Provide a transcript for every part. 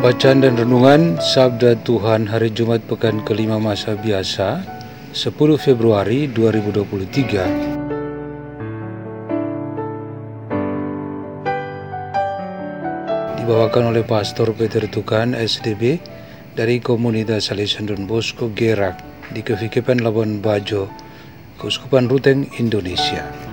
Bacaan dan Renungan Sabda Tuhan Hari Jumat Pekan kelima Masa Biasa 10 Februari 2023 Dibawakan oleh Pastor Peter Tukan SDB dari Komunitas Salesian Don Bosco Gerak di Kevikepan Labuan Bajo, Keuskupan Ruteng, Indonesia.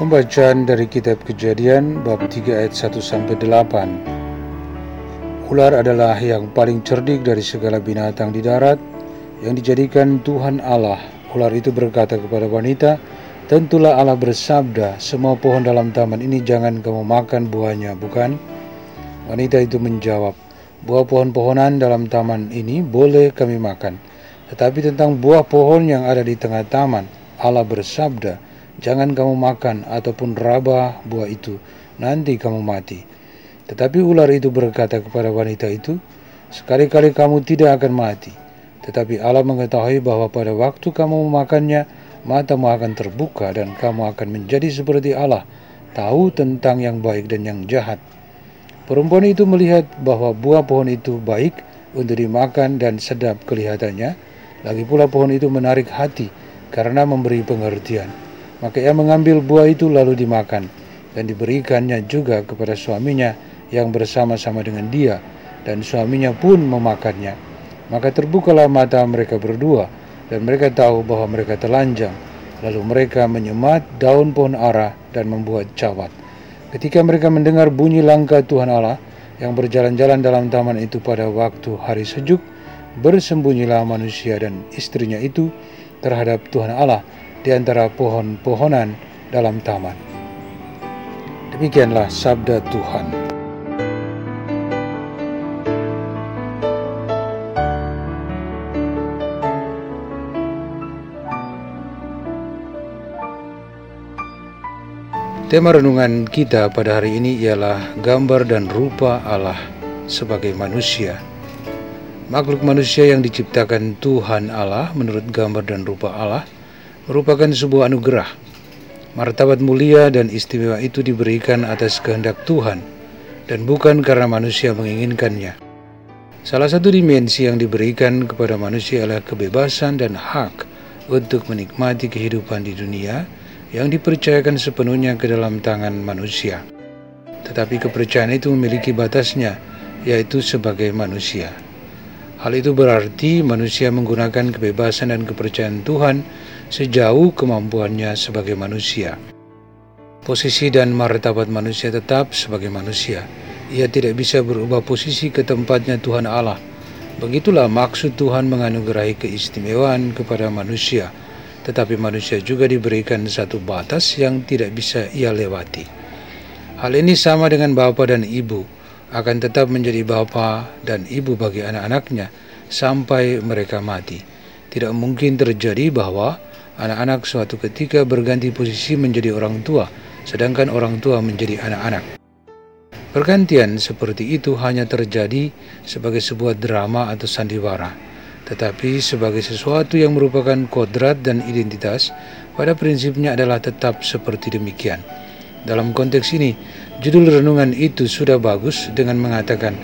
Pembacaan dari kitab Kejadian bab 3 ayat 1 sampai 8. Ular adalah yang paling cerdik dari segala binatang di darat yang dijadikan Tuhan Allah. Ular itu berkata kepada wanita, "Tentulah Allah bersabda, semua pohon dalam taman ini jangan kamu makan buahnya, bukan?" Wanita itu menjawab, "Buah pohon-pohonan dalam taman ini boleh kami makan, tetapi tentang buah pohon yang ada di tengah taman, Allah bersabda, Jangan kamu makan ataupun raba buah itu, nanti kamu mati. Tetapi ular itu berkata kepada wanita itu, Sekali-kali kamu tidak akan mati. Tetapi Allah mengetahui bahwa pada waktu kamu memakannya, matamu akan terbuka dan kamu akan menjadi seperti Allah, tahu tentang yang baik dan yang jahat. Perempuan itu melihat bahwa buah pohon itu baik untuk dimakan dan sedap kelihatannya, lagi pula pohon itu menarik hati karena memberi pengertian. Maka ia mengambil buah itu lalu dimakan dan diberikannya juga kepada suaminya yang bersama-sama dengan dia dan suaminya pun memakannya. Maka terbukalah mata mereka berdua dan mereka tahu bahwa mereka telanjang. Lalu mereka menyemat daun pohon ara dan membuat cawat. Ketika mereka mendengar bunyi langkah Tuhan Allah yang berjalan-jalan dalam taman itu pada waktu hari sejuk, bersembunyilah manusia dan istrinya itu terhadap Tuhan Allah di antara pohon-pohonan dalam taman. Demikianlah sabda Tuhan. Tema renungan kita pada hari ini ialah gambar dan rupa Allah sebagai manusia. Makhluk manusia yang diciptakan Tuhan Allah menurut gambar dan rupa Allah – merupakan sebuah anugerah. Martabat mulia dan istimewa itu diberikan atas kehendak Tuhan dan bukan karena manusia menginginkannya. Salah satu dimensi yang diberikan kepada manusia adalah kebebasan dan hak untuk menikmati kehidupan di dunia yang dipercayakan sepenuhnya ke dalam tangan manusia. Tetapi kepercayaan itu memiliki batasnya, yaitu sebagai manusia. Hal itu berarti manusia menggunakan kebebasan dan kepercayaan Tuhan sejauh kemampuannya sebagai manusia. Posisi dan martabat manusia tetap sebagai manusia. Ia tidak bisa berubah posisi ke tempatnya Tuhan Allah. Begitulah maksud Tuhan menganugerahi keistimewaan kepada manusia, tetapi manusia juga diberikan satu batas yang tidak bisa ia lewati. Hal ini sama dengan bapa dan ibu, akan tetap menjadi bapa dan ibu bagi anak-anaknya sampai mereka mati. Tidak mungkin terjadi bahwa anak-anak suatu ketika berganti posisi menjadi orang tua, sedangkan orang tua menjadi anak-anak. Pergantian seperti itu hanya terjadi sebagai sebuah drama atau sandiwara, tetapi sebagai sesuatu yang merupakan kodrat dan identitas, pada prinsipnya adalah tetap seperti demikian. Dalam konteks ini, judul renungan itu sudah bagus dengan mengatakan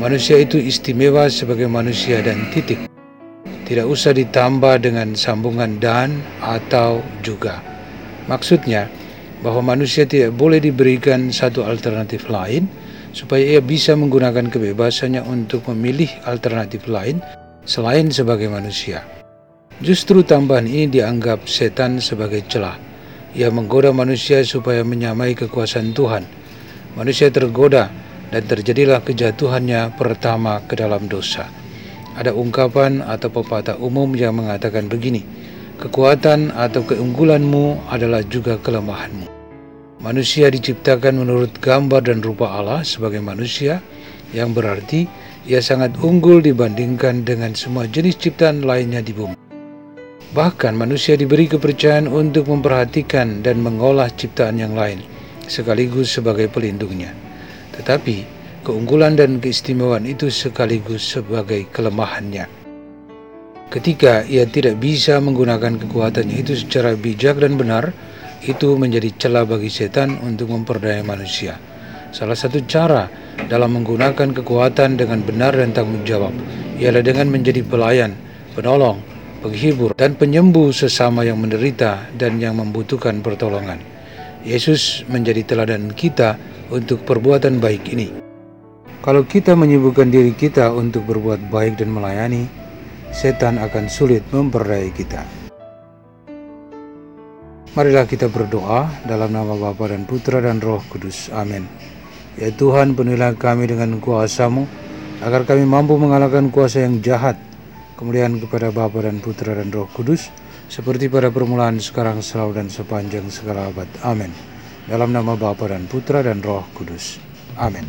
manusia itu istimewa sebagai manusia dan titik tidak usah ditambah dengan sambungan dan atau juga. Maksudnya bahwa manusia tidak boleh diberikan satu alternatif lain supaya ia bisa menggunakan kebebasannya untuk memilih alternatif lain selain sebagai manusia. Justru tambahan ini dianggap setan sebagai celah. Ia menggoda manusia supaya menyamai kekuasaan Tuhan. Manusia tergoda dan terjadilah kejatuhannya pertama ke dalam dosa. Ada ungkapan atau pepatah umum yang mengatakan begini, kekuatan atau keunggulanmu adalah juga kelemahanmu. Manusia diciptakan menurut gambar dan rupa Allah sebagai manusia, yang berarti ia sangat unggul dibandingkan dengan semua jenis ciptaan lainnya di bumi. Bahkan manusia diberi kepercayaan untuk memperhatikan dan mengolah ciptaan yang lain, sekaligus sebagai pelindungnya. Tetapi, keunggulan dan keistimewaan itu sekaligus sebagai kelemahannya. Ketika ia tidak bisa menggunakan kekuatannya itu secara bijak dan benar, itu menjadi celah bagi setan untuk memperdaya manusia. Salah satu cara dalam menggunakan kekuatan dengan benar dan tanggung jawab ialah dengan menjadi pelayan, penolong, penghibur, dan penyembuh sesama yang menderita dan yang membutuhkan pertolongan. Yesus menjadi teladan kita untuk perbuatan baik ini. Kalau kita menyibukkan diri kita untuk berbuat baik dan melayani, setan akan sulit memperdayai kita. Marilah kita berdoa dalam nama Bapa dan Putra dan Roh Kudus. Amin. Ya Tuhan, penuhilah kami dengan kuasa-Mu, agar kami mampu mengalahkan kuasa yang jahat. Kemudian kepada Bapa dan Putra dan Roh Kudus, seperti pada permulaan, sekarang, selalu, dan sepanjang segala abad. Amin. Dalam nama Bapa dan Putra dan Roh Kudus. Amin.